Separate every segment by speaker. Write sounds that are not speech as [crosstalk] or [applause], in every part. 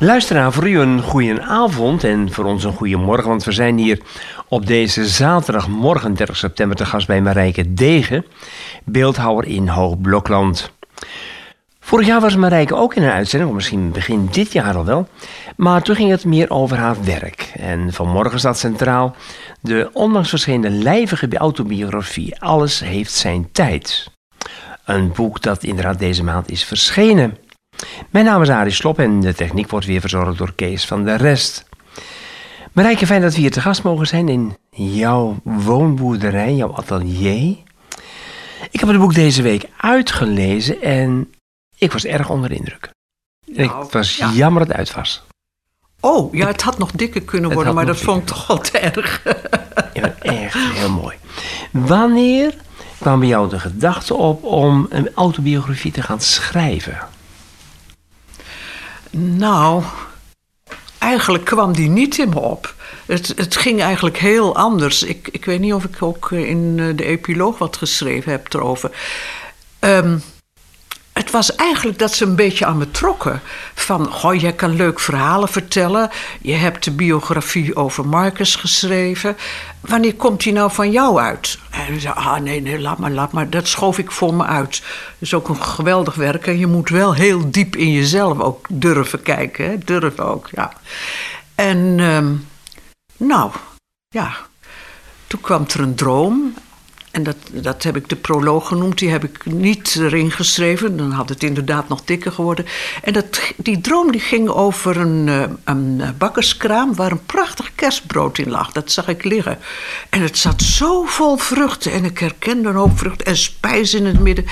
Speaker 1: Luisteraar, voor u een goede avond en voor ons een goede morgen. Want we zijn hier op deze zaterdagmorgen 30 september te gast bij Marijke Degen, beeldhouwer in Hoogblokland. Vorig jaar was Marijke ook in een uitzending, misschien begin dit jaar al wel. Maar toen ging het meer over haar werk. En vanmorgen staat centraal de onlangs verschenen lijvige autobiografie Alles heeft zijn tijd. Een boek dat inderdaad deze maand is verschenen. Mijn naam is Arie Slop en de techniek wordt weer verzorgd door Kees van der Rest. Marijke, fijn dat we hier te gast mogen zijn in jouw woonboerderij, jouw atelier. Ik heb het boek deze week uitgelezen en ik was erg onder de indruk. Nou, het was jammer dat het uit was.
Speaker 2: Oh, ja, het had nog dikker kunnen worden, maar dat vond ik toch wel te erg.
Speaker 1: ja, echt heel mooi. Wanneer kwam bij jou de gedachte op om een autobiografie te gaan schrijven?
Speaker 2: Nou, eigenlijk kwam die niet in me op. Het, het ging eigenlijk heel anders. Ik, ik weet niet of ik ook in eh, de epiloog wat geschreven heb erover. Um, het was eigenlijk dat ze een beetje aan me trokken. Van, goh, jij kan leuk verhalen vertellen. Je hebt de biografie over Marcus geschreven. Wanneer komt die nou van jou uit? En ze zei, ah nee, nee, laat maar, laat maar. Dat schoof ik voor me uit. Dat is ook een geweldig werk. En je moet wel heel diep in jezelf ook durven kijken. Hè? Durven ook, ja. En, um, nou, ja. Toen kwam er een droom. En dat, dat heb ik de proloog genoemd. Die heb ik niet erin geschreven. Dan had het inderdaad nog dikker geworden. En dat, die droom die ging over een, eh, een bakkerskraam... waar een prachtig kerstbrood in lag. Dat zag ik liggen. En het zat zo vol vruchten. En ik herkende een hoop vruchten en spijs in het midden.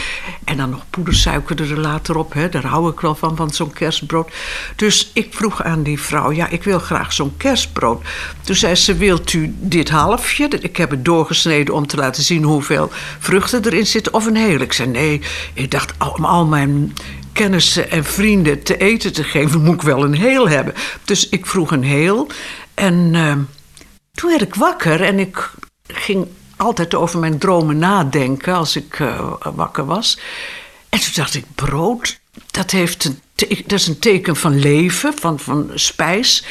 Speaker 2: En dan nog poedersuiker er later op. Hè. Daar hou ik wel van, van zo'n kerstbrood. Dus ik vroeg aan die vrouw... ja, ik wil graag zo'n kerstbrood. Toen zei ze, wilt u dit halfje? Ik heb het doorgesneden om te laten zien hoeveel vruchten erin zitten of een heel. Ik zei nee, ik dacht om al mijn kennissen en vrienden te eten te geven, moet ik wel een heel hebben. Dus ik vroeg een heel. En uh, toen werd ik wakker en ik ging altijd over mijn dromen nadenken als ik uh, wakker was. En toen dacht ik, brood, dat, heeft een dat is een teken van leven, van, van spijs.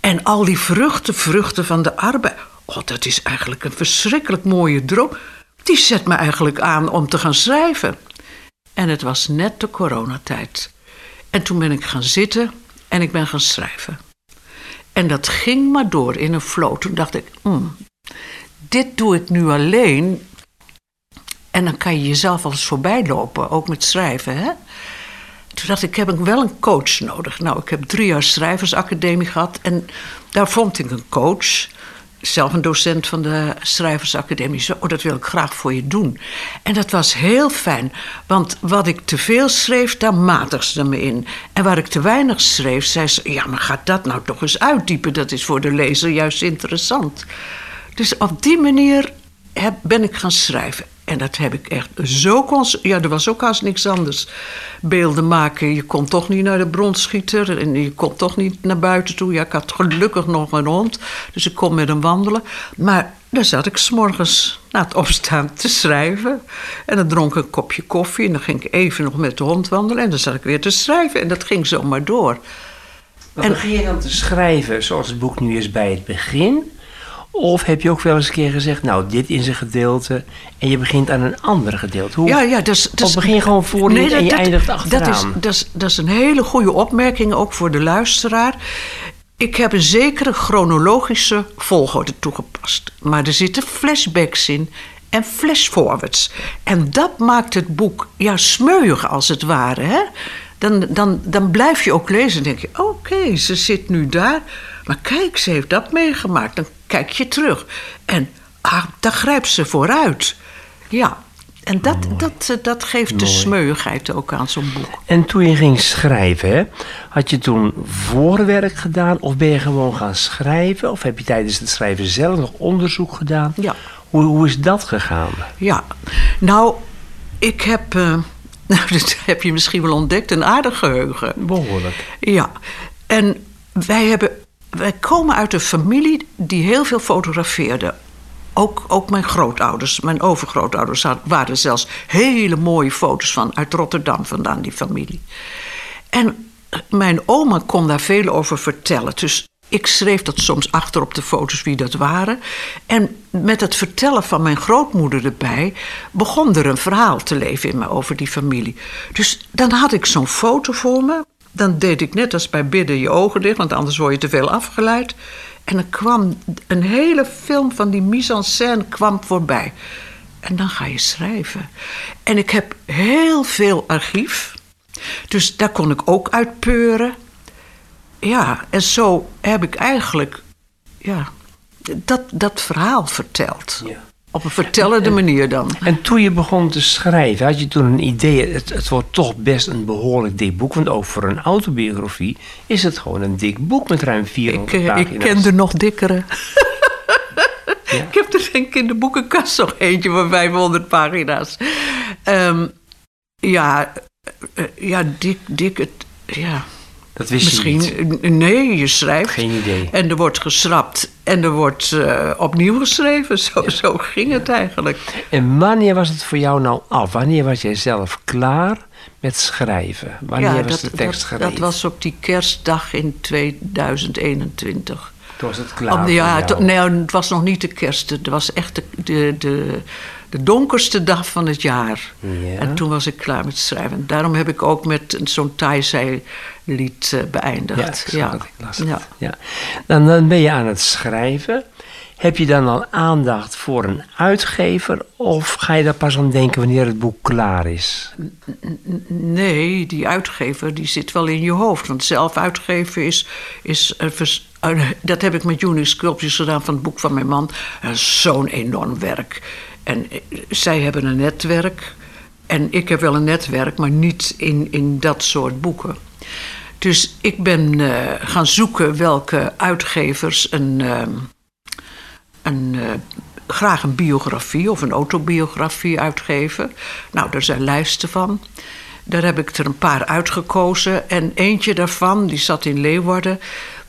Speaker 2: En al die vruchten, vruchten van de arbeid. Oh, dat is eigenlijk een verschrikkelijk mooie droom. Die zet me eigenlijk aan om te gaan schrijven. En het was net de coronatijd. En toen ben ik gaan zitten en ik ben gaan schrijven. En dat ging maar door in een flow. Toen dacht ik, mm, dit doe ik nu alleen. En dan kan je jezelf al eens voorbij lopen, ook met schrijven. Hè? Toen dacht ik, ik heb wel een coach nodig. Nou, ik heb drie jaar schrijversacademie gehad. En daar vond ik een coach zelf een docent van de Schrijversacademie. Zo, oh, dat wil ik graag voor je doen. En dat was heel fijn, want wat ik te veel schreef, daar matig ze me in. En waar ik te weinig schreef, zei ze: Ja, maar gaat dat nou toch eens uitdiepen? Dat is voor de lezer juist interessant. Dus op die manier heb, ben ik gaan schrijven. En dat heb ik echt zo... Ja, er was ook haast niks anders. Beelden maken. Je kon toch niet naar de bronschieter. En je kon toch niet naar buiten toe. Ja, ik had gelukkig nog een hond. Dus ik kon met hem wandelen. Maar dan zat ik s'morgens na het opstaan te schrijven. En dan dronk ik een kopje koffie. En dan ging ik even nog met de hond wandelen. En dan zat ik weer te schrijven. En dat ging zomaar door.
Speaker 1: en begin je dan te schrijven zoals het boek nu is bij het begin? Of heb je ook wel eens een keer gezegd, nou, dit is een gedeelte en je begint aan een ander gedeelte? Hoe,
Speaker 2: ja, ja, dus, dus,
Speaker 1: of begin gewoon voor nee, en je eindigt achteraan?
Speaker 2: Dat is, dat, is, dat is een hele goede opmerking, ook voor de luisteraar. Ik heb een zekere chronologische volgorde toegepast. Maar er zitten flashbacks in en flashforwards. En dat maakt het boek ja, smeuig als het ware. Hè? Dan, dan, dan blijf je ook lezen en denk je... oké, ze zit nu daar... Maar kijk, ze heeft dat meegemaakt. Dan kijk je terug. En ah, daar grijpt ze vooruit. Ja, en dat, dat, eh, dat geeft de smeugheid ook aan zo'n boek.
Speaker 1: En toen je ging schrijven, hè, had je toen voorwerk gedaan of ben je gewoon gaan schrijven? Of heb je tijdens het schrijven zelf nog onderzoek gedaan?
Speaker 2: Ja.
Speaker 1: Hoe, hoe is dat gegaan?
Speaker 2: Ja, nou, ik heb, uh, [laughs] nou, dat heb je misschien wel ontdekt, een aardig geheugen.
Speaker 1: Behoorlijk.
Speaker 2: Ja, en wij hebben wij komen uit een familie die heel veel fotografeerde. ook, ook mijn grootouders, mijn overgrootouders waren zelfs hele mooie foto's van uit Rotterdam vandaan, die familie. En mijn oma kon daar veel over vertellen. Dus ik schreef dat soms achter op de foto's wie dat waren. En met het vertellen van mijn grootmoeder erbij begon er een verhaal te leven in me over die familie. Dus dan had ik zo'n foto voor me. Dan deed ik net als bij bidden je ogen dicht, want anders word je te veel afgeleid. En dan kwam een hele film van die mise en scène kwam voorbij. En dan ga je schrijven. En ik heb heel veel archief. Dus daar kon ik ook uit peuren. Ja, en zo heb ik eigenlijk ja, dat, dat verhaal verteld.
Speaker 1: Ja.
Speaker 2: Op een vertellende manier dan.
Speaker 1: En toen je begon te schrijven, had je toen een idee... Het, het wordt toch best een behoorlijk dik boek. Want ook voor een autobiografie is het gewoon een dik boek met ruim 400
Speaker 2: Ik, eh,
Speaker 1: pagina's.
Speaker 2: ik ken de nog dikkere. [laughs]
Speaker 1: Ja.
Speaker 2: Ik heb er denk ik in de boekenkast nog eentje van 500 pagina's. Ehm, ja, eh, eh, ja, dik, dik, het, ja.
Speaker 1: Dat wist je
Speaker 2: Misschien,
Speaker 1: niet.
Speaker 2: nee, je schrijft.
Speaker 1: Geen idee.
Speaker 2: En er wordt geschrapt en er wordt eh, opnieuw geschreven. Zo, zo ging het eigenlijk.
Speaker 1: En wanneer was het voor jou nou af? Wanneer was jij zelf klaar met schrijven? Wanneer was de tekst
Speaker 2: dat,
Speaker 1: gereed?
Speaker 2: dat was op die kerstdag in 2021.
Speaker 1: Toen was het klaar
Speaker 2: Om, ja, to- nee, het was nog niet de kerst. Het was echt de, de, de, de donkerste dag van het jaar.
Speaker 1: Ja.
Speaker 2: En toen was ik klaar met schrijven. Daarom heb ik ook met zo'n Thaisee-lied eh,
Speaker 1: Ja,
Speaker 2: beëindigd.
Speaker 1: las het.
Speaker 2: Ja.
Speaker 1: Ja. Dan, dan ben je aan het schrijven. Heb je dan al aandacht voor een uitgever? Of ga je daar pas aan denken wanneer het boek klaar is?
Speaker 2: Nee, die uitgever die zit wel in je hoofd. Want zelf uitgeven is. is een vers- een- dat heb ik met Unique Sculptures gedaan van het boek van mijn man. Is Zo'n enorm werk. En eh, zij hebben een netwerk. En ik heb wel een netwerk, maar niet in, in dat soort boeken. Dus ik ben eh, gaan zoeken welke uitgevers een. ehm, een, eh, graag een biografie of een autobiografie uitgeven. Nou, daar zijn lijsten van. Daar heb ik er een paar uitgekozen. En eentje daarvan, die zat in Leeuwarden...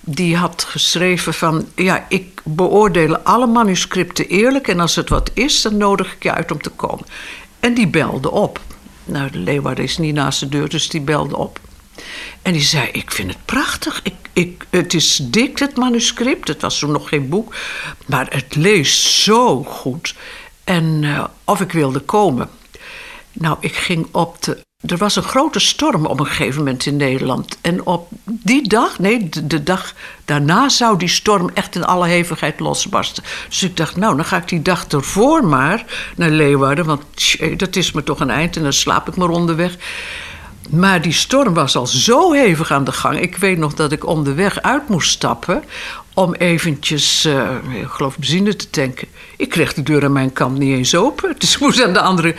Speaker 2: die had geschreven van... ja, ik beoordeel alle manuscripten eerlijk... en als het wat is, dan nodig ik je uit om te komen. En die belde op. Nou, de Leeuwarden is niet naast de deur, dus die belde op. En die zei: Ik vind het prachtig. Ik, ik, het is dik, het manuscript. Het was toen nog geen boek. Maar het leest zo goed. En eh, of ik wilde komen. Nou, ik ging op de. Er was een grote storm op een gegeven moment in Nederland. En op die dag, nee, de, dag daarna zou die storm echt in alle hevigheid losbarsten. Dus ik dacht, nou, dan ga ik die dag ervoor maar naar Leeuwarden. Want dat is me toch een eind en dan slaap ik maar onderweg. Maar die storm was al zo hevig aan de gang. Ik weet nog dat ik onderweg uit moest stappen om eventjes, eh, ik geloof, benzine te tanken. Ik kreeg de deur aan mijn kant niet eens open. [laughs] Dus ik moest aan de andere...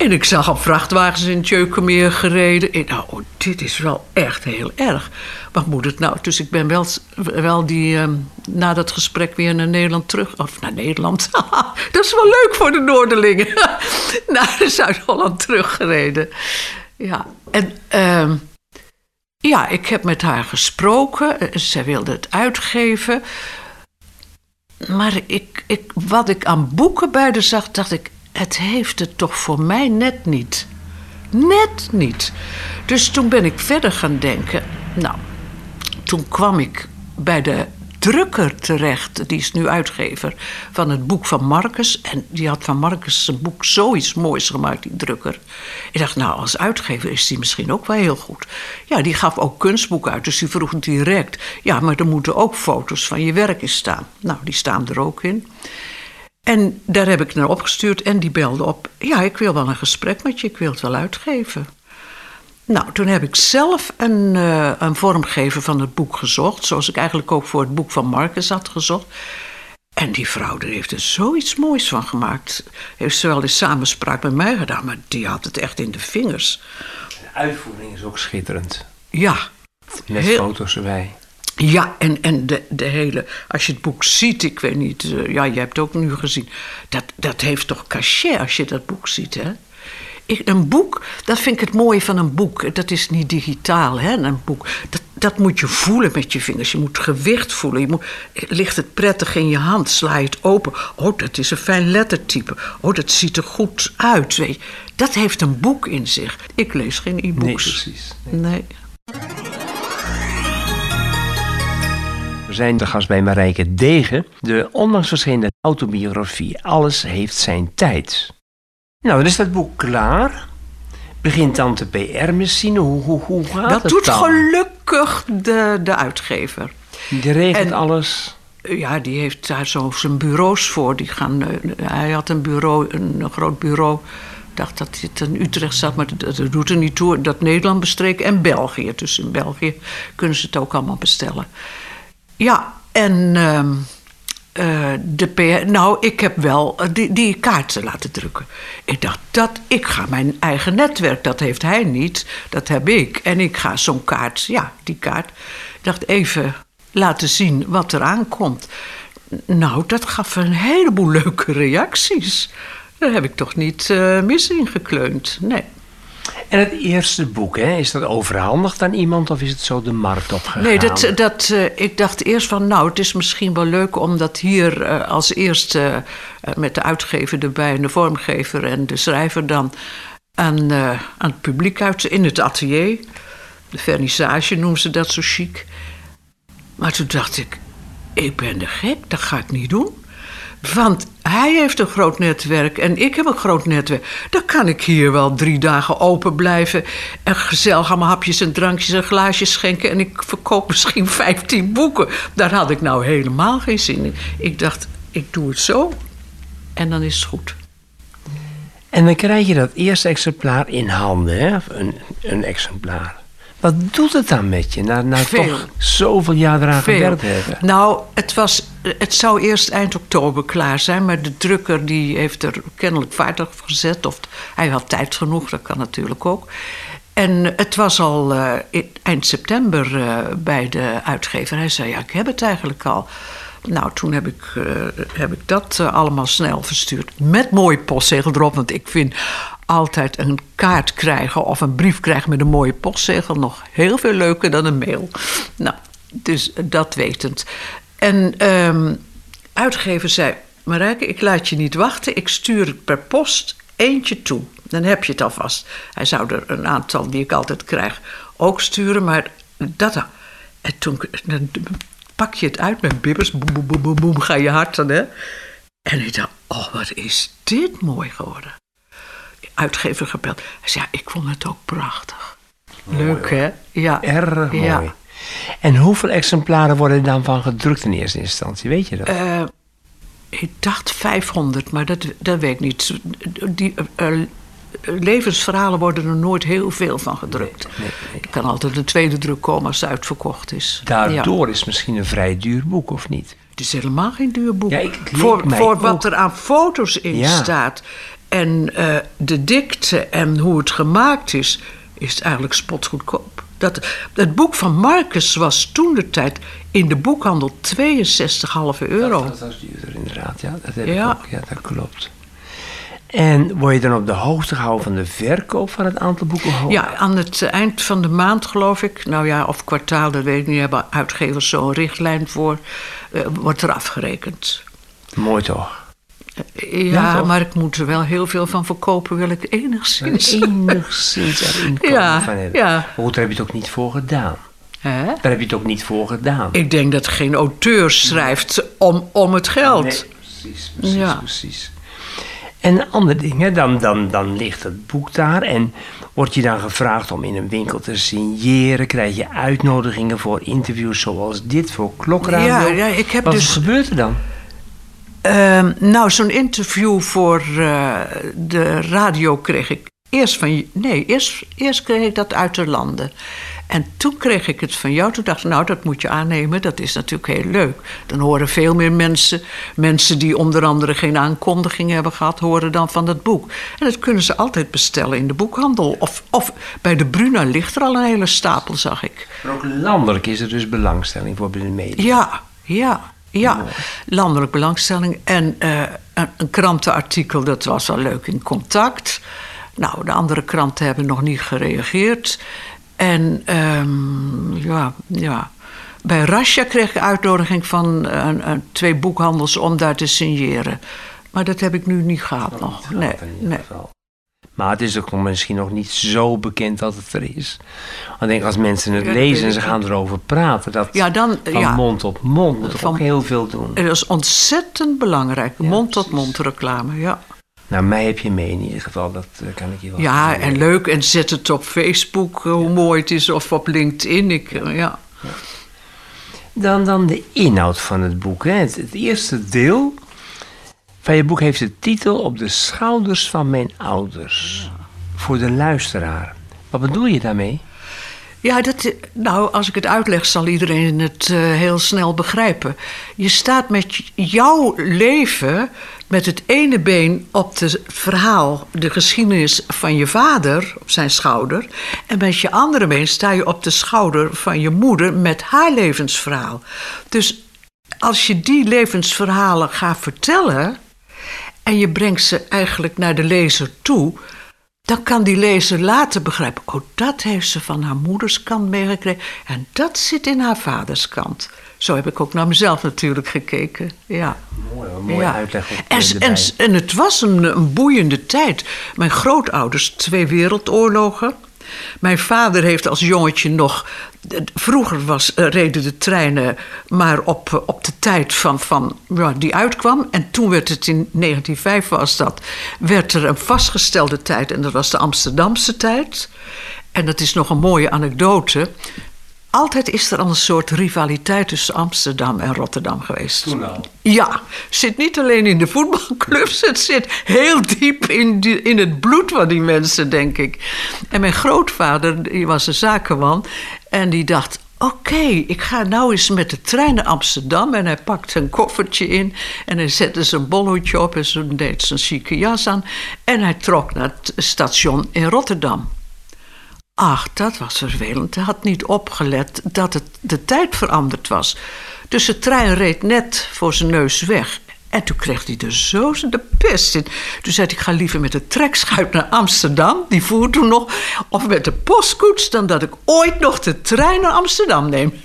Speaker 2: En ik zag al vrachtwagens in Tjeukenmeer gereden. Ik nou, oh, dit is wel echt heel erg. Wat moet het nou? Dus ik ben wel, wel die, eh, na dat gesprek weer naar Nederland terug. Of naar Nederland. [laughs] dat is wel leuk voor de Noorderlingen. [laughs] naar Zuid-Holland teruggereden. Ja, en ehm, ja, ik heb met haar gesproken. Eh, Zij wilde het uitgeven. Maar ik, ik, wat ik aan boeken bij haar zag, dacht ik... het heeft het toch voor mij net niet. Net niet. Dus toen ben ik verder gaan denken. Nou, toen kwam ik bij de drukker terecht. Die is nu uitgever van het boek van Marcus. En die had van Marcus zijn boek zoiets moois gemaakt, die drukker. Ik dacht, nou, als uitgever is die misschien ook wel heel goed. Ja, die gaf ook kunstboeken uit, dus die vroeg direct... ja, maar er moeten ook foto's van je werk in staan. Nou, die staan er ook in. En daar heb ik naar opgestuurd en die belde op... ja, ik wil wel een gesprek met je, ik wil het wel uitgeven. Nou, toen heb ik zelf een, eh, een vormgever van het boek gezocht. Zoals ik eigenlijk ook voor het boek van Marcus had gezocht. En die vrouw die heeft er zoiets moois van gemaakt. Heeft ze wel in samenspraak met mij gedaan, maar die had het echt in de vingers.
Speaker 1: De uitvoering is ook schitterend.
Speaker 2: Ja,
Speaker 1: Met
Speaker 2: Heel-
Speaker 1: foto's erbij.
Speaker 2: Ja, en, en de, de hele. Als je het boek ziet, ik weet niet. eh, ja, je hebt het ook nu gezien. Dat, dat heeft toch cachet als je dat boek ziet, hè? Ik, een boek, dat vind ik het mooie van een boek. Dat is niet digitaal, hè? Een boek. Dat, dat moet je voelen met je vingers. Je moet gewicht voelen. Je moet, ligt het prettig in je hand? Sla je het open? Oh, dat is een fijn lettertype. Oh, dat ziet er goed uit. Weet je. Dat heeft een boek in zich. Ik lees geen e-books.
Speaker 1: Nee, precies.
Speaker 2: Nee. nee.
Speaker 1: Zijn de gast bij Marijke Degen, de onlangs verschenen autobiografie Alles heeft zijn tijd. Nou, dan is dat boek klaar. Begint dan de PR-machine? Hoe, hoe, hoe gaat
Speaker 2: dat
Speaker 1: het
Speaker 2: doet
Speaker 1: dan?
Speaker 2: gelukkig de, de uitgever.
Speaker 1: Die regelt
Speaker 2: En-
Speaker 1: alles.
Speaker 2: Ja, die heeft daar zo zijn bureaus voor. Die gaan, eh, hij had een bureau, een, groot bureau. Ik dacht dat het in Utrecht zat, maar dat, dat doet er niet toe. Dat Nederland bestreek en België. Dus in België kunnen ze het ook allemaal bestellen. Ja, en ehm, eh, de PR... Nou, ik heb wel eh, die, die kaarten laten drukken. Ik dacht, dat, ik ga mijn eigen netwerk, dat heeft hij niet, dat heb ik. En ik ga zo'n kaart, ja, die kaart... Ik dacht, even laten zien wat er aankomt. Nou, dat gaf een heleboel leuke reacties. Daar heb ik toch niet eh, mis in gekleund, nee.
Speaker 1: En het eerste boek, hè, is dat overhandigd aan iemand of is het zo de markt opgegaan?
Speaker 2: Nee, dat, dat, eh, ik dacht eerst van, nou, het is misschien wel leuk om dat hier eh, als eerste eh, met de uitgever erbij en de vormgever en de schrijver dan aan, aan het publiek uit in het atelier. De vernissage noemen ze dat zo chic. Maar toen dacht ik, ik ben de gek, dat ga ik niet doen. Want hij heeft een groot netwerk en ik heb een groot netwerk. Dan kan ik hier wel drie dagen open blijven. En gezellig allemaal hapjes en drankjes en glaasjes schenken. En ik verkoop [laughs] misschien 15 boeken. Daar had ik nou helemaal geen zin in. Ik dacht, ik doe het zo. En dan is het goed.
Speaker 1: En dan krijg je dat eerste exemplaar in handen, hè? Een, een exemplaar. Wat doet het dan met je, na, na
Speaker 2: Veel.
Speaker 1: toch zoveel jaar eraan
Speaker 2: Veel.
Speaker 1: gewerkt hebben?
Speaker 2: Nou, het, was, het zou eerst eind oktober klaar zijn, maar de drukker die heeft er kennelijk vaart op gezet. Of hij had tijd genoeg, dat kan natuurlijk ook. En het was al eh, in- eind september eh, bij de uitgever. Hij zei, ja, ik heb het eigenlijk al. Nou, toen heb ik, eh, heb ik dat allemaal snel verstuurd. Met mooi postzegel erop, want ik vind altijd een kaart krijgen of een brief krijgen met een mooie postzegel nog heel veel leuker dan een mail. Nou, dus dat wetend. En ehm uitgever zei: Marijke, ik laat je niet wachten. Ik stuur per post eentje toe. Dan heb je het alvast. Hij zou er een aantal die ik altijd krijg ook sturen, maar dat. En toen pak je het uit met bibbers. Boem, boem, boem, boem, boem, ga je hart dan, hè? En ik dacht: Oh, wat is dit mooi geworden. Uitgever gebeld. Hij zei: Ja, ik vond het ook prachtig. Leuk, hè? Ja.
Speaker 1: Erg mooi.
Speaker 2: Ja.
Speaker 1: En hoeveel exemplaren worden er dan van gedrukt in eerste instantie? Weet je dat?
Speaker 2: Eh, ik dacht 500, maar dat, dat weet ik niet. Die, eh, eh, levensverhalen worden er nooit heel veel van gedrukt. Er kan altijd een tweede druk komen als het uitverkocht is. Ja.
Speaker 1: Daardoor is het misschien een vrij duur boek, of niet?
Speaker 2: Het is helemaal geen duur boek.
Speaker 1: Ja, ik-
Speaker 2: voor wat er aan foto's in
Speaker 1: Ja.
Speaker 2: staat en eh, de dikte en hoe het gemaakt is, is eigenlijk spotgoedkoop. Dat, het boek van Marcus was toen de tijd in de boekhandel 62,5 euro.
Speaker 1: Dat was duurder inderdaad, ja. Dat heb
Speaker 2: Ja.
Speaker 1: ik ook, ja, dat klopt. En word je dan op de hoogte gehouden van de verkoop van het aantal boeken?
Speaker 2: Ja, aan het eind van de maand geloof ik, nou ja, of kwartaal, dat weet ik niet, hebben uitgevers zo'n richtlijn voor, eh, wordt er afgerekend.
Speaker 1: Mooi toch?
Speaker 2: Ja, maar ik moet er wel heel veel van verkopen, wil ik enigszins.
Speaker 1: Enigszins erin [laughs] komen
Speaker 2: Ja,
Speaker 1: van hebben.
Speaker 2: ja.
Speaker 1: Maar goed, daar heb je het ook niet voor gedaan.
Speaker 2: Hè?
Speaker 1: Daar heb je het ook niet voor gedaan.
Speaker 2: Ik denk dat geen auteur schrijft om, om het geld.
Speaker 1: Nee, precies, precies,
Speaker 2: Ja.
Speaker 1: precies. En een ander ding, hè, dan, dan, dan ligt het boek daar en word je dan gevraagd om in een winkel te signeren. Krijg je uitnodigingen voor interviews zoals dit voor Klokradio.
Speaker 2: Ja, ja, ik heb
Speaker 1: Wat
Speaker 2: dus-
Speaker 1: gebeurt er dan?
Speaker 2: Ehm, nou, zo'n interview voor eh, de radio kreeg ik eerst van... Nee, eerst, eerst kreeg ik dat uit de landen. En toen kreeg ik het van jou. Toen dacht ik, nou, dat moet je aannemen. Dat is natuurlijk heel leuk. Dan horen veel meer mensen... mensen die onder andere geen aankondiging hebben gehad... horen dan van dat boek. En dat kunnen ze altijd bestellen in de boekhandel. Of, of bij de Bruna ligt er al een hele stapel, zag ik.
Speaker 1: Maar ook landelijk is er dus belangstelling voor bij de media.
Speaker 2: Ja, ja, ja. Landelijk belangstelling. En eh, een, een krantenartikel, dat was wel leuk in contact. Nou, de andere kranten hebben nog niet gereageerd. En ehm, ja, ja. Bij Rasha kreeg ik uitnodiging van uh, twee boekhandels om daar te signeren. Maar dat heb ik nu niet gehad nog. Nee, nee.
Speaker 1: Maar het is ook misschien nog niet zo bekend dat het er is. Ik denk als mensen het lezen en ze gaan erover praten, dat ja, dan, van ja, mond tot mond moet van, ook heel veel doen.
Speaker 2: Dat is ontzettend belangrijk, mond tot mond reclame, ja.
Speaker 1: Nou, mij heb je mee in ieder geval, dat eh, kan ik je wel
Speaker 2: Ja, en leuk, en zet het op Facebook, eh, hoe mooi het is, of op LinkedIn. Ik, eh, ja.
Speaker 1: Dan, dan de inhoud van het boek. Hè. Het, het eerste deel van je boek heeft de titel Op de schouders van mijn ouders. Voor de luisteraar. Wat bedoel je daarmee?
Speaker 2: Ja, dat, nou, als ik het uitleg, zal iedereen het uh, heel snel begrijpen. Je staat met jouw leven met het ene been op het verhaal, de geschiedenis van je vader, op zijn schouder. En met je andere been sta je op de schouder van je moeder met haar levensverhaal. Dus als je die levensverhalen gaat vertellen en je brengt ze eigenlijk naar de lezer toe, dan kan die lezer later begrijpen: oh, dat heeft ze van haar moeders kant meegekregen en dat zit in haar vaders kant. Zo heb ik ook naar mezelf natuurlijk gekeken. Ja.
Speaker 1: Mooi, een mooie ja. uitleg.
Speaker 2: En, en, en, het was een, een boeiende tijd. Mijn grootouders, twee wereldoorlogen. Mijn vader heeft als jongetje nog. Vroeger was, uh, reden de treinen maar op, uh, op de tijd van, van ja, die uitkwam. En toen werd het in 1905 was dat. Werd er een vastgestelde tijd en dat was de Amsterdamse tijd. En dat is nog een mooie anekdote. Altijd is er al een soort rivaliteit tussen Amsterdam en Rotterdam geweest.
Speaker 1: Toen al?
Speaker 2: Ja, zit niet alleen in de voetbalclubs, het zit heel diep in, die, in het bloed van die mensen, denk ik. En mijn grootvader, die was een zakenman, en die dacht: Oké, ik ga nou eens met de trein naar Amsterdam. En hij pakte een koffertje in en hij zette zijn bolhoedje op en zo deed zijn chique jas aan. En hij trok naar het station in Rotterdam. Ach, dat was vervelend. Hij had niet opgelet dat het de tijd veranderd was. Dus de trein reed net voor zijn neus weg. En toen kreeg hij er zo de pest in. Toen zei ik ga liever met de trekschuit naar Amsterdam. Die voer toen nog. Of met de postkoets, dan dat ik ooit nog de trein naar Amsterdam neem. [laughs]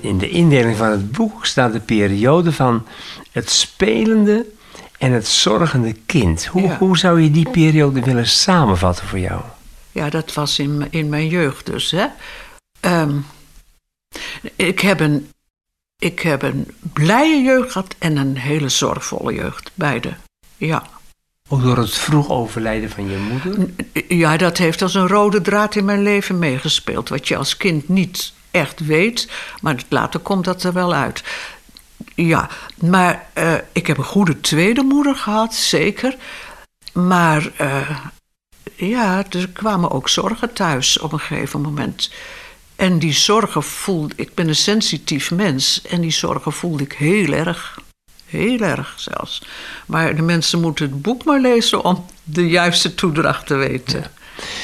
Speaker 1: In de indeling van het boek staat de periode van het spelende en het zorgende kind. Hoe, hoe zou je die periode willen samenvatten voor jou?
Speaker 2: Ja, dat was in, in mijn jeugd dus. Hè? Ehm, ik, heb een, ik heb een blije jeugd gehad en een hele zorgvolle jeugd. Beide, ja.
Speaker 1: Ook door het vroeg overlijden van je moeder?
Speaker 2: Ja, dat heeft als een rode draad in mijn leven meegespeeld. Wat je als kind niet echt weet, maar later komt dat er wel uit. Ja, maar uh, ik heb een goede tweede moeder gehad, zeker. Maar uh, ja, er kwamen ook zorgen thuis op een gegeven moment. En die zorgen voelde ik, ben een sensitief mens en die zorgen voelde ik heel erg. Heel erg zelfs. Maar de mensen moeten het boek maar lezen om de juiste toedracht te weten.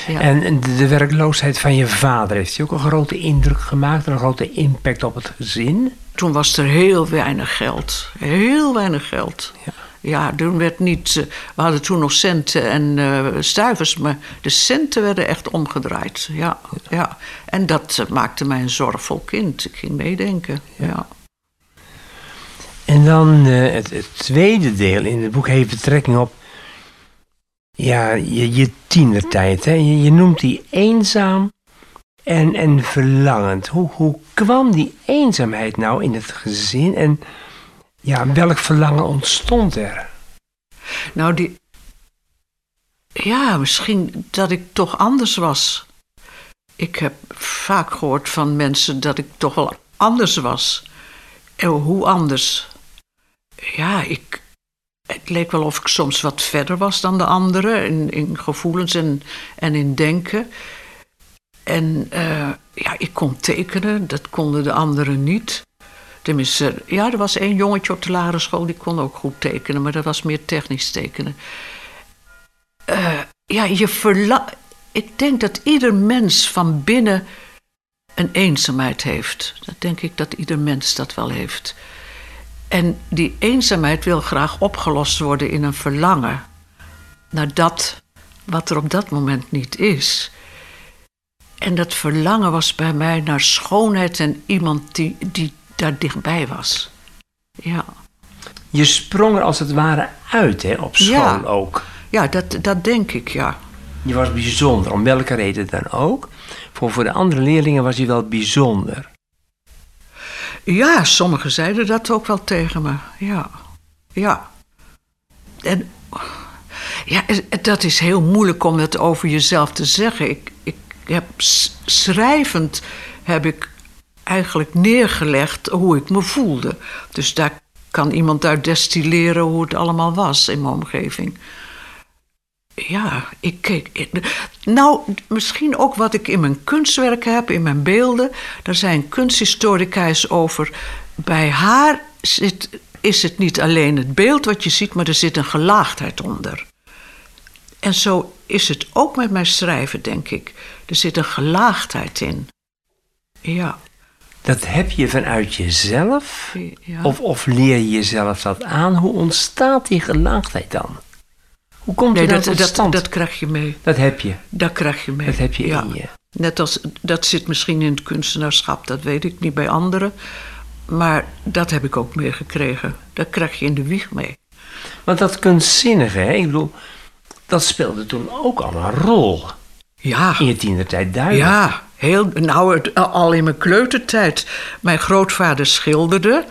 Speaker 1: Ja. En de werkloosheid van je vader, heeft die ook een grote indruk gemaakt en een grote impact op het gezin?
Speaker 2: Toen was er heel weinig geld. Heel weinig geld. Ja. Ja, toen werd niet. Eh, we hadden toen nog centen en uh, stuivers, maar de centen werden echt omgedraaid. Ja, ja. En dat uh, maakte mij een zorgvol kind. Ik ging meedenken. Ja.
Speaker 1: En dan het, het, tweede deel in het boek heeft betrekking op. Ja, je, je tienertijd. Hè? Je, je noemt die eenzaam en, en verlangend. Hoe, hoe kwam die eenzaamheid nou in het gezin en ja, welk verlangen ontstond er?
Speaker 2: Nou, die. Ja, misschien dat ik toch anders was. Ik heb vaak gehoord van mensen dat ik toch wel anders was. En hoe anders? Ja, ik. Het leek wel of ik soms wat verder was dan de anderen in, in gevoelens en, en in denken. En uh, ja, ik kon tekenen, dat konden de anderen niet. Tenminste, ja, er was één jongetje op de lagere school die kon ook goed tekenen, maar dat was meer technisch tekenen. Uh, ja, je verla ik denk dat ieder mens van binnen een eenzaamheid heeft. Dat denk ik dat ieder mens dat wel heeft. En die eenzaamheid wil graag opgelost worden in een verlangen. naar dat wat er op dat moment niet is. En dat verlangen was bij mij naar schoonheid en iemand die, die daar dichtbij was. Ja.
Speaker 1: Je sprong er als het ware uit, hè, op school
Speaker 2: Ja.
Speaker 1: ook.
Speaker 2: Ja, dat, dat denk ik, ja.
Speaker 1: Je was bijzonder, om welke reden dan ook. Voor, voor de andere leerlingen was je wel bijzonder.
Speaker 2: Ja, sommigen zeiden dat ook wel tegen me. Ja. Ja. En ja, dat is heel moeilijk om het over jezelf te zeggen. Ik, ik heb schrijvend heb ik eigenlijk neergelegd hoe ik me voelde. Dus daar kan iemand uit destilleren hoe het allemaal was in mijn omgeving. Ja, ik keek. Nou, misschien ook wat ik in mijn kunstwerken heb, in mijn beelden. Daar zijn kunsthistorica's over. Bij haar zit, is het niet alleen het beeld wat je ziet, maar er zit een gelaagdheid onder. En zo is het ook met mijn schrijven, denk ik. Er zit een gelaagdheid in. Ja.
Speaker 1: Dat heb je vanuit jezelf?
Speaker 2: ja.
Speaker 1: Of, of leer je jezelf dat aan? Hoe ontstaat die gelaagdheid dan? Hoe komt
Speaker 2: nee, dat, dat, dat krijg je mee.
Speaker 1: Dat heb je.
Speaker 2: Dat krijg je mee.
Speaker 1: Dat heb je
Speaker 2: ja.
Speaker 1: in je.
Speaker 2: Net als, dat zit misschien in het kunstenaarschap, dat weet ik niet bij anderen. Maar dat heb ik ook meegekregen. Dat krijg je in de wieg mee.
Speaker 1: Want dat kunstzinnige, hè? ik bedoel, dat speelde toen ook al een rol.
Speaker 2: Ja,
Speaker 1: In je tienertijd duidelijk.
Speaker 2: ja heel, nou, het- al in mijn kleutertijd. Mijn grootvader schilderde.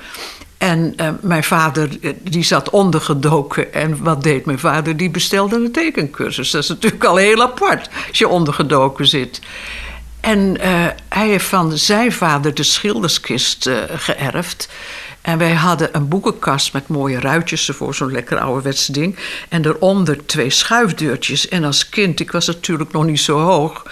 Speaker 2: En eh, mijn vader eh, die zat ondergedoken. En wat deed mijn vader? Die bestelde een tekencursus. Dat is natuurlijk al heel apart als je ondergedoken zit. En eh, hij heeft van zijn vader de schilderskist eh, geërfd. En wij hadden een boekenkast met mooie ruitjes ervoor, zo'n lekker ouderwets ding. En daaronder twee schuifdeurtjes. En als kind, ik was natuurlijk nog niet zo hoog,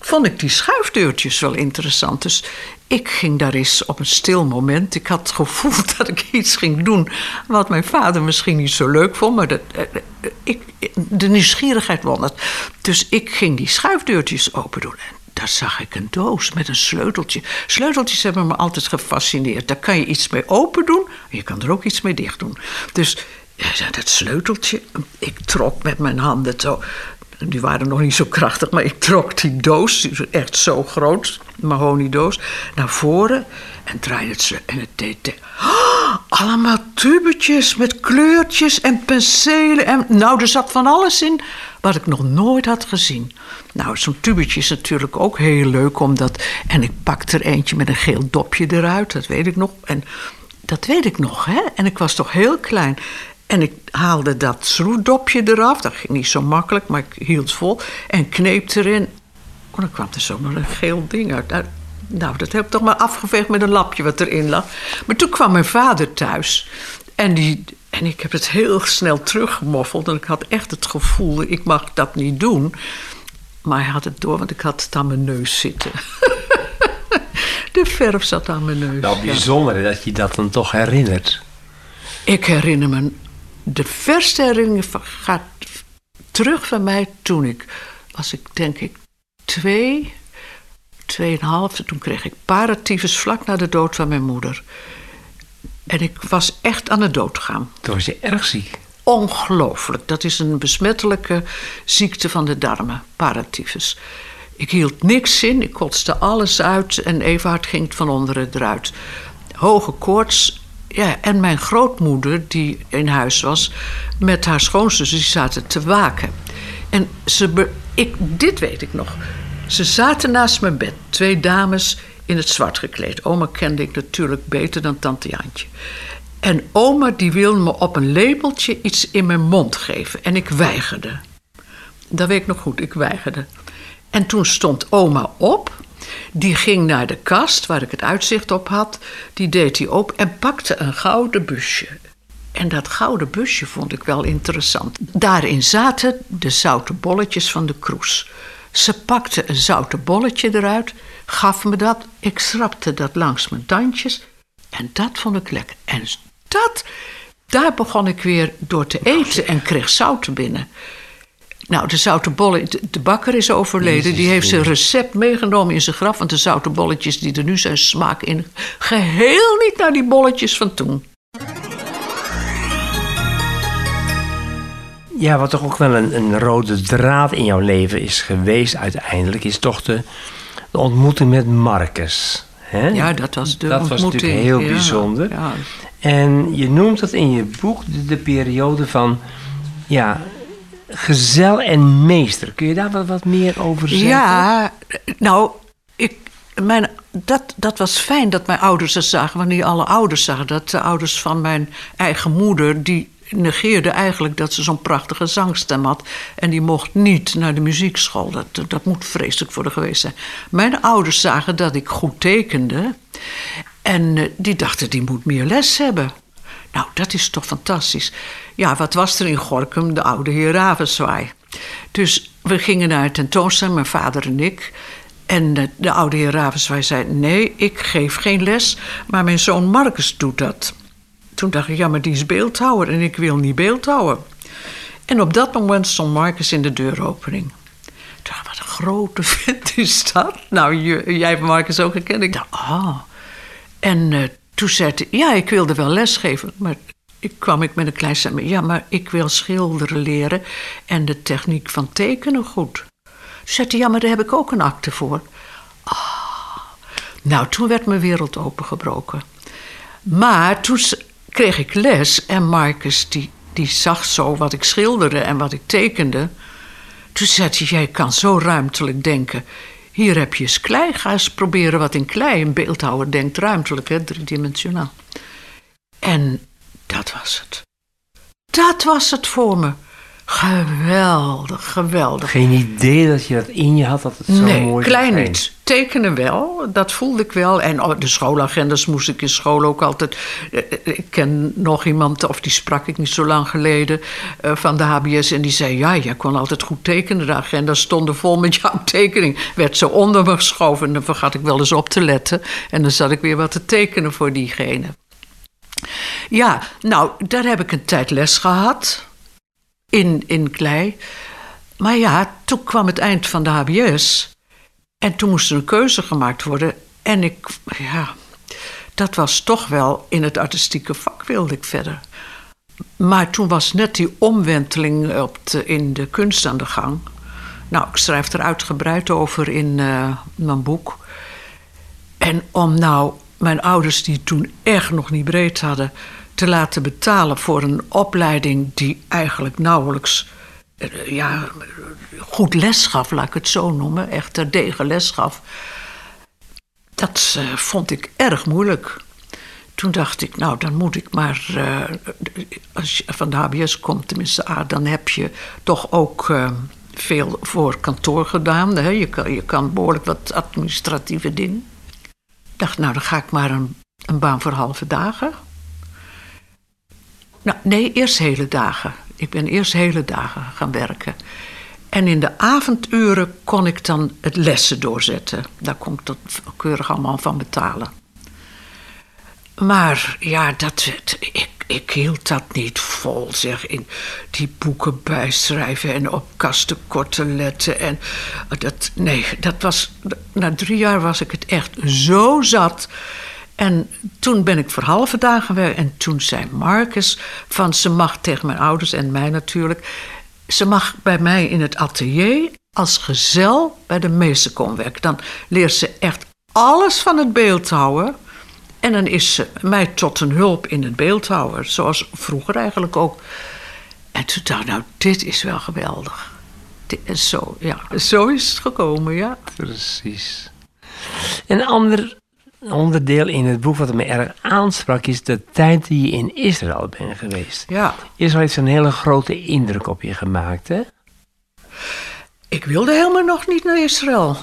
Speaker 2: vond ik die schuifdeurtjes wel interessant. Dus ik ging daar eens op een stil moment. Ik had het gevoel [laughs] dat ik iets ging doen wat mijn vader misschien niet zo leuk vond. Maar dat, eh, eh, ik, de nieuwsgierigheid won het. Dus ik ging die schuifdeurtjes open doen. En daar zag ik een doos met een sleuteltje. Sleuteltjes hebben me altijd gefascineerd. Daar kan je iets mee open doen. en Je kan er ook iets mee dicht doen. Dus ja, dat sleuteltje. Ik trok met mijn handen zo. Die waren nog niet zo krachtig, maar ik trok die doos, die was echt zo groot, mahoniedoos, naar voren en draaide het sleutel. En het deed. de- [gasps] allemaal tubetjes met kleurtjes en penselen. En, nou, er zat van alles in wat ik nog nooit had gezien. Nou, zo'n tubetje is natuurlijk ook heel leuk, omdat. En ik pakte er eentje met een geel dopje eruit, dat weet ik nog. En dat weet ik nog, hè? En ik was toch heel klein. En ik haalde dat schroefdopje eraf. Dat ging niet zo makkelijk, maar ik hield vol. En kneep erin. Oh, dan kwam er zomaar een geel ding uit. Nou, Nou, dat heb ik toch maar afgeveegd met een lapje wat erin lag. Maar toen kwam mijn vader thuis. En, die, en ik heb het heel snel teruggemoffeld. En ik had echt het gevoel, ik mag dat niet doen. Maar hij had het door, want ik had het aan mijn neus zitten. [laughs] De verf zat aan mijn neus.
Speaker 1: Nou,
Speaker 2: ja.
Speaker 1: bijzonder dat je dat dan toch herinnert.
Speaker 2: Ik herinner me, de verste herinnering van- gaat terug van mij toen ik, was ik denk ik twee, tweeënhalf, toen kreeg ik paratyfus vlak na de dood van mijn moeder. En ik was echt aan het doodgaan.
Speaker 1: Toen was je erg ziek.
Speaker 2: Ongelooflijk. Dat is een besmettelijke ziekte van de darmen, paratyfus. Ik hield niks in, ik kotste alles uit en Everhard ging het van onderen eruit. Hoge koorts. Ja, en mijn grootmoeder, die in huis was, met haar schoonzus, die zaten te waken. En ze ik, dit weet ik nog. Ze zaten naast mijn bed, twee dames in het zwart gekleed. Oma kende ik natuurlijk beter dan tante Jantje. En oma die wilde me op een labeltje iets in mijn mond geven. En ik weigerde. Dat weet ik nog goed, ik weigerde. En toen stond oma op. Die ging naar de kast waar ik het uitzicht op had. Die deed die open en pakte een gouden busje. En dat gouden busje vond ik wel interessant. Daarin zaten de zoute bolletjes van de kroes. Ze pakte een zoute bolletje eruit, gaf me dat. Ik schrapte dat langs mijn tandjes. En dat vond ik lekker. En dat, daar begon ik weer door te eten en kreeg zout binnen. Nou, de zoute bollen, de, bakker is overleden.
Speaker 1: Jezus,
Speaker 2: die heeft zijn recept meegenomen in zijn graf. Want de zoute bolletjes die er nu zijn, smaken in geheel niet naar die bolletjes van toen.
Speaker 1: ja, wat toch ook wel een, een rode draad in jouw leven is geweest uiteindelijk, is toch de, de ontmoeting met Marcus. Hè?
Speaker 2: Ja, dat was de
Speaker 1: Dat was
Speaker 2: ontmoeting.
Speaker 1: natuurlijk heel
Speaker 2: Ja,
Speaker 1: bijzonder.
Speaker 2: Ja,
Speaker 1: En je noemt dat in je boek de, de periode van, ja, gezel en meester. Kun je daar wat, wat meer over zeggen?
Speaker 2: Ja, nou, ik, mijn, dat, dat was fijn dat mijn ouders het zagen, want niet alle ouders zagen dat. De ouders van mijn eigen moeder, die negeerden eigenlijk dat ze zo'n prachtige zangstem had. En die mocht niet naar de muziekschool. Dat, dat moet vreselijk voor haar geweest zijn. Mijn ouders zagen dat ik goed tekende. En eh, die dachten, die moet meer les hebben. Nou, dat is toch fantastisch. Ja, wat was er in Gorkum? De oude heer Ravenswaai. Dus we gingen naar het tentoonstelling, mijn vader en ik. En de, de oude heer Ravenswaai zei... nee, ik geef geen les, maar mijn zoon Marcus doet dat. Toen dacht ik, ja, maar die is beeldhouwer en ik wil niet beeldhouwen. En op dat moment stond Marcus in de deuropening. Toen wat een grote vent is dat. Nou, jij hebt Marcus ook gekend. Ik dacht, ah... En eh, toen zei hij, ja, ik wilde wel lesgeven. Maar ik kwam ik met een klein stem. Ja, maar ik wil schilderen leren en de techniek van tekenen goed. Toen zei hij, ja, maar daar heb ik ook een akte voor. Ah. Nou, toen werd mijn wereld opengebroken. Maar toen kreeg ik les en Marcus die, die zag zo wat ik schilderde en wat ik tekende. Toen zei hij, jij kan zo ruimtelijk denken. Hier heb je eens klei, ga eens proberen wat in klei. Een beeldhouwer denkt ruimtelijk, hè, driedimensionaal. En dat was het. Dat was het voor me. Geweldig, geweldig.
Speaker 1: Geen idee dat je dat in je had, dat het zo
Speaker 2: nee,
Speaker 1: mooi
Speaker 2: klein
Speaker 1: zijn.
Speaker 2: niet. Tekenen wel, dat voelde ik wel. En oh, de schoolagendas moest ik in school ook altijd... eh, Ik ken nog iemand, of die sprak ik niet zo lang geleden... eh, van de HBS en die zei... ja, jij kon altijd goed tekenen. De agendas stonden vol met jouw [laughs] tekening. Werd zo onder me geschoven en dan vergat ik wel eens op te letten. En dan zat ik weer wat te tekenen voor diegene. Ja, nou, daar heb ik een tijd les gehad. In, in klei. Maar ja, toen kwam het eind van de HBS. En toen moest er een keuze gemaakt worden. En ik, ja, dat was toch wel in het artistieke vak wilde ik verder. Maar toen was net die omwenteling in de kunst aan de gang. Nou, ik schrijf er uitgebreid over in eh, mijn boek. En om nou mijn ouders, die toen echt nog niet breed hadden, te laten betalen voor een opleiding die eigenlijk nauwelijks eh, ja, goed les gaf, laat ik het zo noemen, echt terdege les gaf. Dat eh, vond ik erg moeilijk. Toen dacht ik, nou, dan moet ik maar, eh, als je van de HBS komt, tenminste, ah, dan heb je toch ook veel voor kantoor gedaan. Hè? Je, kan, je kan behoorlijk wat administratieve dingen. Dacht, nou, dan ga ik maar een, een baan voor halve dagen. Nou, nee, eerst hele dagen. Ik ben eerst hele dagen gaan werken. En in de avonduren kon ik dan het lessen doorzetten. Daar kon ik dat keurig allemaal van betalen. Maar ja, dat, ik, ik hield dat niet vol, zeg. In die boeken bijschrijven en op kasten korte letten. En dat, nee, dat was. Na drie jaar was ik het echt zo zat. En toen ben ik voor halve dagen weg. En toen zei Marcus van ze mag tegen mijn ouders en mij natuurlijk. Ze mag bij mij in het atelier als gezel bij de meester komen werken. Dan leert ze echt alles van het beeldhouwen. En dan is ze mij tot een hulp in het beeldhouwen. Zoals vroeger eigenlijk ook. En toen dacht ik, nou, dit is wel geweldig. Dit is zo, ja, zo is het gekomen, ja.
Speaker 1: Precies. Een ander onderdeel in het boek wat me erg aansprak is de tijd die je in Israël bent geweest.
Speaker 2: Ja,
Speaker 1: Israël heeft een hele grote indruk op je gemaakt, hè?
Speaker 2: ik wilde helemaal nog niet naar Israël.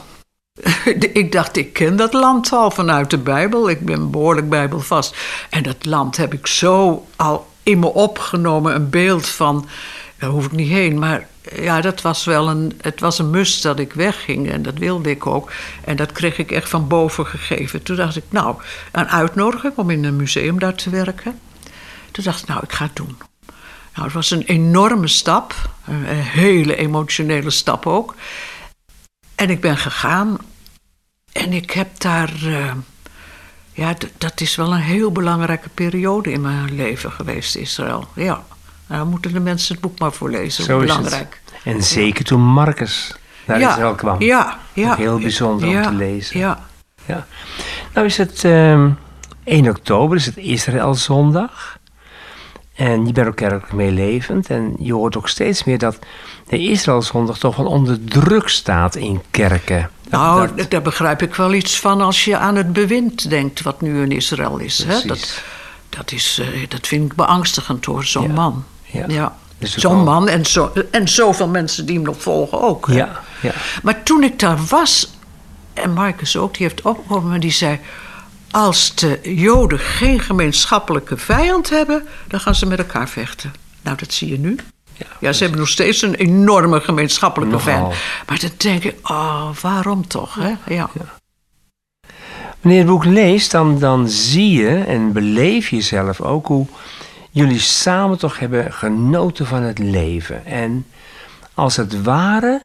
Speaker 2: [laughs] ik dacht, ik ken dat land al vanuit de Bijbel. Ik ben behoorlijk bijbelvast. En dat land heb ik zo al in me opgenomen. Een beeld van, daar hoef ik niet heen. Maar ja, dat was wel een, het was een must dat ik wegging. En dat wilde ik ook. En dat kreeg ik echt van boven gegeven. Toen dacht ik, nou, een uitnodiging om in een museum daar te werken. Toen dacht ik, nou, ik ga het doen. Nou, het was een enorme stap. Een hele emotionele stap ook. En ik ben gegaan. En ik heb daar. Uh, ja, dat is wel een heel belangrijke periode in mijn leven geweest, Israël. Ja, Nou, dan moeten de mensen het boek maar voorlezen.
Speaker 1: Zo is het.
Speaker 2: belangrijk.
Speaker 1: En zeker toen Marcus naar
Speaker 2: ja,
Speaker 1: Israël kwam.
Speaker 2: Ja, ja.
Speaker 1: Ook heel bijzonder
Speaker 2: ja,
Speaker 1: om te lezen.
Speaker 2: Ja.
Speaker 1: Ja. Nou is het ehm 1 oktober, is het Israëlzondag. En je bent ook kerkelijk meelevend. En je hoort ook steeds meer dat de Israëlzondag toch wel onder druk staat in kerken.
Speaker 2: Nou,
Speaker 1: dat-
Speaker 2: daar begrijp ik wel iets van als je aan het bewind denkt wat nu in Israël is. Hè? Dat, dat, is eh, dat vind ik beangstigend hoor, zo'n
Speaker 1: Ja,
Speaker 2: man.
Speaker 1: ja. Dus
Speaker 2: Zo'n man en, zo, en zoveel mensen die hem nog volgen ook.
Speaker 1: ja, ja.
Speaker 2: Maar toen ik daar was, en Marcus ook, die heeft opgekomen en die zei... als de Joden geen gemeenschappelijke vijand hebben, dan gaan ze met elkaar vechten. Nou, dat zie je nu.
Speaker 1: Ja,
Speaker 2: Ja, ze hebben nog steeds een enorme gemeenschappelijke
Speaker 1: Nogal.
Speaker 2: vijand. Maar dan denk ik, oh, waarom toch? Hè? Ja.
Speaker 1: Wanneer je het boek leest, dan, dan zie je en beleef je zelf ook hoe jullie samen toch hebben genoten van het leven. En als het ware,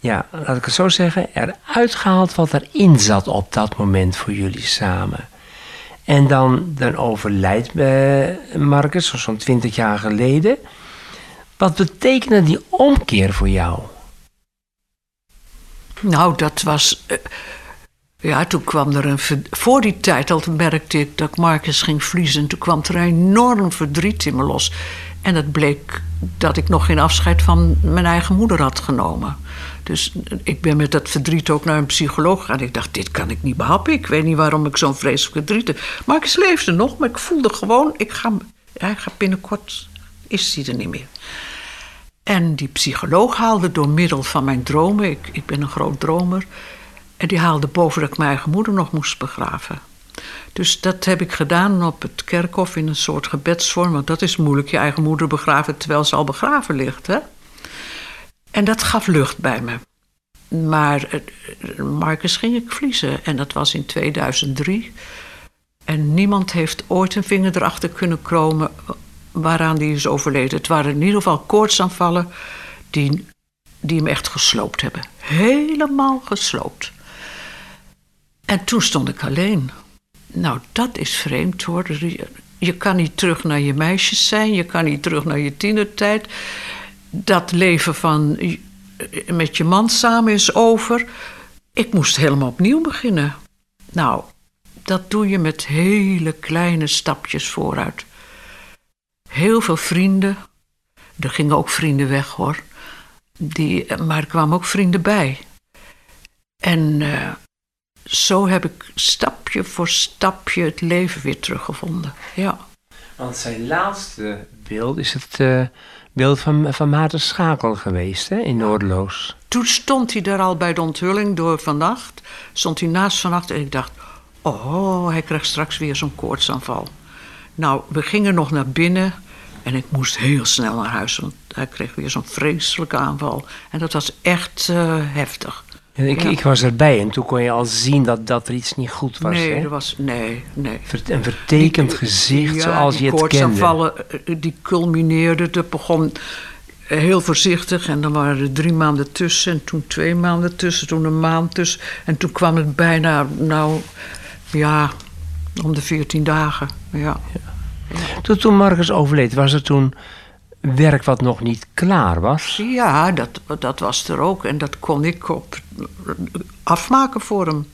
Speaker 1: ja, laat ik het zo zeggen, eruit gehaald wat erin zat op dat moment voor jullie samen. En dan, dan overlijdt eh, Marcus, zo- zo'n twintig jaar geleden. Wat betekende die omkeer voor jou?
Speaker 2: Nou, dat was. eh, ja, toen kwam er een. Voor die tijd al merkte ik dat Marcus ging verliezen. Toen kwam er enorm verdriet in me los. En het bleek dat ik nog geen afscheid van mijn eigen moeder had genomen. Dus ik ben met dat verdriet ook naar een psycholoog gegaan. Ik dacht, dit kan ik niet behappen. Ik weet niet waarom ik zo'n vreselijk verdriet heb. Marcus leefde nog, maar ik voelde gewoon... Ik ga, ja, ik ga binnenkort... Is hij er niet meer. En die psycholoog haalde door middel van mijn dromen, ik, ik ben een groot dromer, en die haalde boven dat ik mijn eigen moeder nog moest begraven. Dus dat heb ik gedaan op het kerkhof in een soort gebedsvorm, want dat is moeilijk, je eigen moeder begraven terwijl ze al begraven ligt. Hè? En dat gaf lucht bij me. Maar eh, Marcus ging ik verliezen en dat was in 2003. En niemand heeft ooit een vinger erachter kunnen komen waaraan die is overleden. Het waren in ieder geval koortsaanvallen die, die hem echt gesloopt hebben. Helemaal gesloopt. En toen stond ik alleen. Nou, dat is vreemd hoor. Je kan niet terug naar je meisjes zijn, je kan niet terug naar je tienertijd. Dat leven van met je man samen is over. Ik moest helemaal opnieuw beginnen. Nou, dat doe je met hele kleine stapjes vooruit. Heel veel vrienden. Er gingen ook vrienden weg hoor. Die, maar er kwamen ook vrienden bij. En eh, zo heb ik stapje voor stapje het leven weer teruggevonden. Ja.
Speaker 1: Want zijn laatste beeld is het eh, beeld van, van Maarten Schakel geweest hè, in Noordeloos.
Speaker 2: Toen stond hij daar al bij de onthulling door vannacht. Stond hij naast vannacht en ik dacht... oh, hij krijgt straks weer zo'n koortsaanval. Nou, we gingen nog naar binnen en ik moest heel snel naar huis... want hij kreeg weer zo'n vreselijke aanval. En dat was echt eh, heftig.
Speaker 1: Ik,
Speaker 2: Ja.
Speaker 1: ik was erbij en toen kon je al zien dat, dat er iets niet goed was.
Speaker 2: nee,
Speaker 1: hè?
Speaker 2: er was... Nee, nee.
Speaker 1: Een vertekend gezicht
Speaker 2: Ja,
Speaker 1: zoals je het kende.
Speaker 2: koortsaanvallen, eh, die culmineerden. Het begon heel voorzichtig en dan waren er drie maanden tussen... en toen twee maanden tussen, toen een maand tussen... en toen kwam het bijna, nou, ja, om de veertien dagen. Ja.
Speaker 1: Toen, toen Marcus overleed, was er toen werk wat nog niet klaar was?
Speaker 2: Ja, dat, dat was er ook. En dat kon ik op, afmaken voor hem.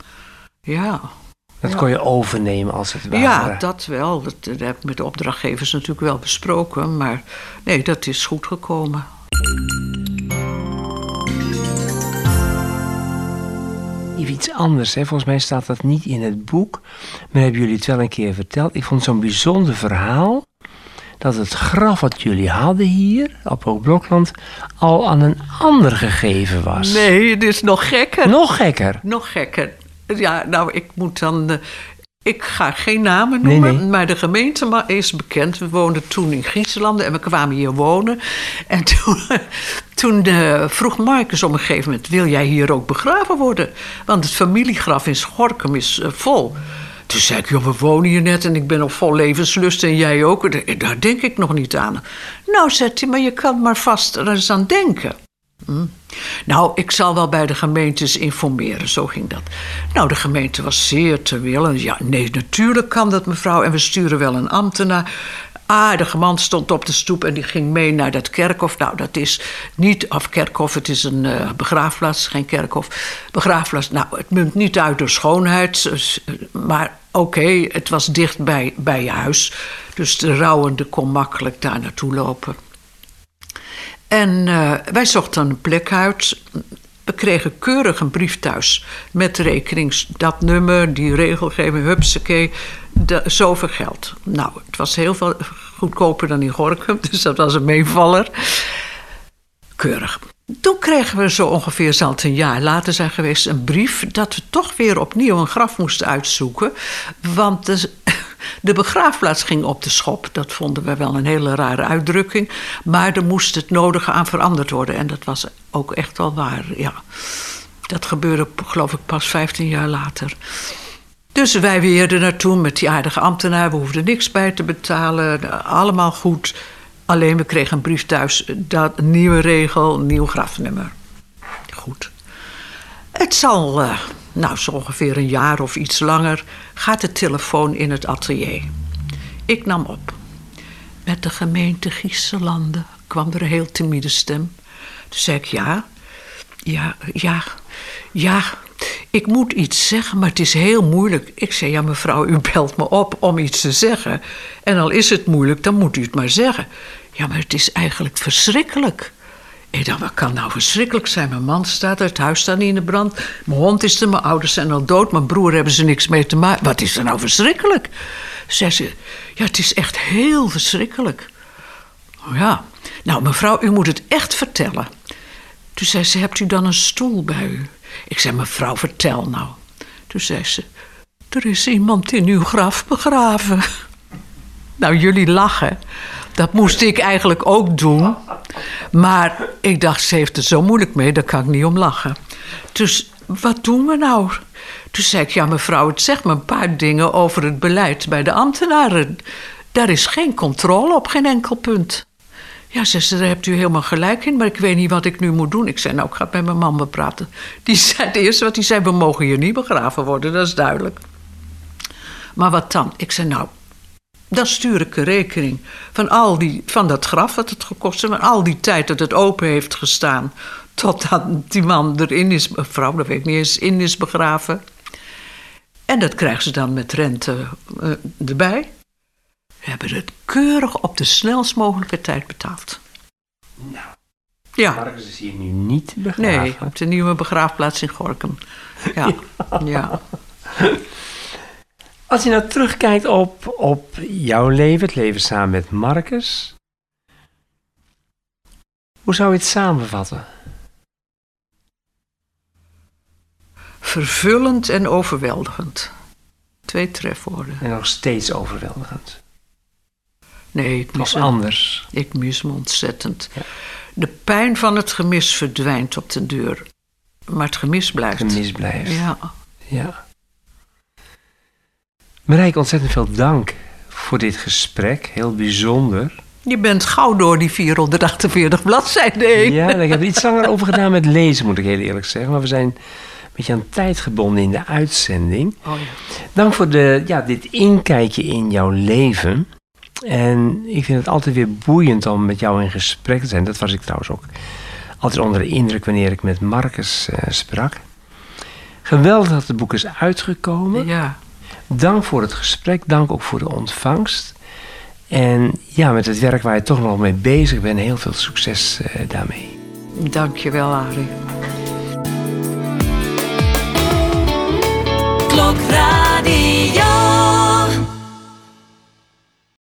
Speaker 2: Ja.
Speaker 1: Dat kon je overnemen als het ware.
Speaker 2: Ja, dat wel. Dat, dat heb ik met de opdrachtgevers natuurlijk wel besproken. Maar nee, dat is goed gekomen.
Speaker 1: Even iets anders, hè. volgens mij staat dat niet in het boek. Maar hebben jullie het wel een keer verteld. Ik vond zo'n bijzonder verhaal. Dat het graf wat jullie hadden hier op Hoogblokland al aan een ander gegeven was.
Speaker 2: Nee, het is nog gekker.
Speaker 1: Nog gekker.
Speaker 2: Nog gekker. Ja, nou, ik moet dan. eh, ik ga geen namen noemen,
Speaker 1: nee.
Speaker 2: maar de gemeente is bekend. We woonden toen in Griezenland en we kwamen hier wonen. En [laughs] toen, toen eh, vroeg Marcus op een gegeven moment: Wil jij hier ook begraven worden? Want het familiegraf in Schorkum is eh, vol. Toen zei ik: Joh, we wonen hier net en ik ben nog vol levenslust en jij ook. Daar- denk ik nog niet aan. Nou, zegt hij, maar je kan maar vast er eens aan denken. Nou, ik zal wel bij de gemeentes informeren, zo ging dat. Nou, de gemeente was zeer te willen. Ja, nee, natuurlijk kan dat, mevrouw. En we sturen wel een ambtenaar. Aardige man stond op de stoep en die ging mee naar dat kerkhof. Nou, dat is niet, of kerkhof, het is een uh, begraafplaats, geen kerkhof. Begraafplaats, nou, het munt niet uit door schoonheid, dus, maar oké, het was dicht bij, bij je huis. Dus de rouwende kon makkelijk daar naartoe lopen. En uh, wij zochten een plek uit. We kregen keurig een brief thuis met rekening, dat nummer, die regelgeving, hupsakee, de, zoveel geld. Nou, het was heel veel goedkoper dan in Gorkum, dus dat was een meevaller. Keurig. Toen kregen we zo ongeveer, zal een jaar later zijn geweest, een brief dat we toch weer opnieuw een graf moesten uitzoeken. Want de, de begraafplaats ging op de schop. Dat vonden we wel een hele rare uitdrukking. Maar er moest het nodige aan veranderd worden. En dat was ook echt wel waar, ja. Dat gebeurde, geloof ik, pas 15 jaar later. Dus wij weer er naartoe met die aardige ambtenaar. We hoefden niks bij te betalen. Allemaal goed. Alleen we kregen een brief thuis. Dat, nieuwe regel, nieuw grafnummer. Goed. Het zal, uh, nou zo ongeveer een jaar of iets langer, gaat de telefoon in het atelier. Ik nam op. Met de gemeente Gieselanden kwam er een heel timide stem. Toen zei ik ja, ja, ja, ja, ik moet iets zeggen, maar het is heel moeilijk. Ik zei, ja mevrouw, u belt me op om iets te zeggen. En al is het moeilijk, dan moet u het maar zeggen. Ja, maar het is eigenlijk verschrikkelijk. Ik dacht, wat kan nou verschrikkelijk zijn? Mijn man staat er, het huis staat niet in de brand. Mijn hond is er, mijn ouders zijn al dood. Mijn broer hebben ze niks mee te maken. Wat is er nou verschrikkelijk? Zei ze, ja, het is echt heel verschrikkelijk. Oh ja, nou mevrouw, u moet het echt vertellen. Toen zei ze, hebt u dan een stoel bij u? Ik zei, mevrouw, vertel nou. Toen zei ze, er is iemand in uw graf begraven. Nou, jullie lachen. Dat moest ik eigenlijk ook doen. Maar ik dacht, ze heeft het zo moeilijk mee, daar kan ik niet om lachen. Dus wat doen we nou? Toen zei ik, ja mevrouw, het zegt me een paar dingen over het beleid bij de ambtenaren. Daar is geen controle op geen enkel punt. Ja, ze daar hebt u helemaal gelijk in, maar ik weet niet wat ik nu moet doen. Ik zei, nou, ik ga met mijn man bepraten. Die [laughs] zei het eerste wat hij zei, we mogen hier niet begraven worden, dat is duidelijk. Maar wat dan? Ik zei, nou, dan stuur ik een rekening van, al die, van dat graf wat het gekost heeft... van al die tijd dat het open heeft gestaan... totdat die man erin is, vrouw, dat weet ik niet eens, in is begraven. En dat krijgen ze dan met rente uh, erbij. We hebben het keurig op de snelst mogelijke tijd betaald.
Speaker 1: Nou, ja. Marcus is hier nu niet begraven.
Speaker 2: Nee, op de nieuwe begraafplaats in Gorkum. [laughs] Ja, ja.
Speaker 1: Als je nou terugkijkt op, op jouw leven, het leven samen met Marcus, hoe zou je het samenvatten?
Speaker 2: Vervullend en overweldigend. Twee trefwoorden.
Speaker 1: En nog steeds overweldigend.
Speaker 2: Nee, ik
Speaker 1: mis anders.
Speaker 2: Ik mis me ontzettend. Ja. De pijn van het gemis verdwijnt op de deur. Maar het gemis blijft.
Speaker 1: Het gemis blijft.
Speaker 2: Ja.
Speaker 1: ja. Marijke, ontzettend veel dank voor dit gesprek. Heel bijzonder.
Speaker 2: Je bent gauw door die 448 bladzijden heen.
Speaker 1: Ja, ik heb er iets langer over gedaan met lezen, moet ik heel eerlijk zeggen. Maar we zijn een beetje aan tijd gebonden in de uitzending.
Speaker 2: Oh ja.
Speaker 1: Dank voor de, ja, dit inkijkje in jouw leven. En ik vind het altijd weer boeiend om met jou in gesprek te zijn. Dat was ik trouwens ook altijd onder de indruk wanneer ik met Marcus uh, sprak. Geweldig dat het boek is uitgekomen.
Speaker 2: Ja.
Speaker 1: Dank voor het gesprek, dank ook voor de ontvangst. En ja, met het werk waar je toch nog mee bezig bent, heel veel succes uh, daarmee.
Speaker 2: Dank je wel, Arie.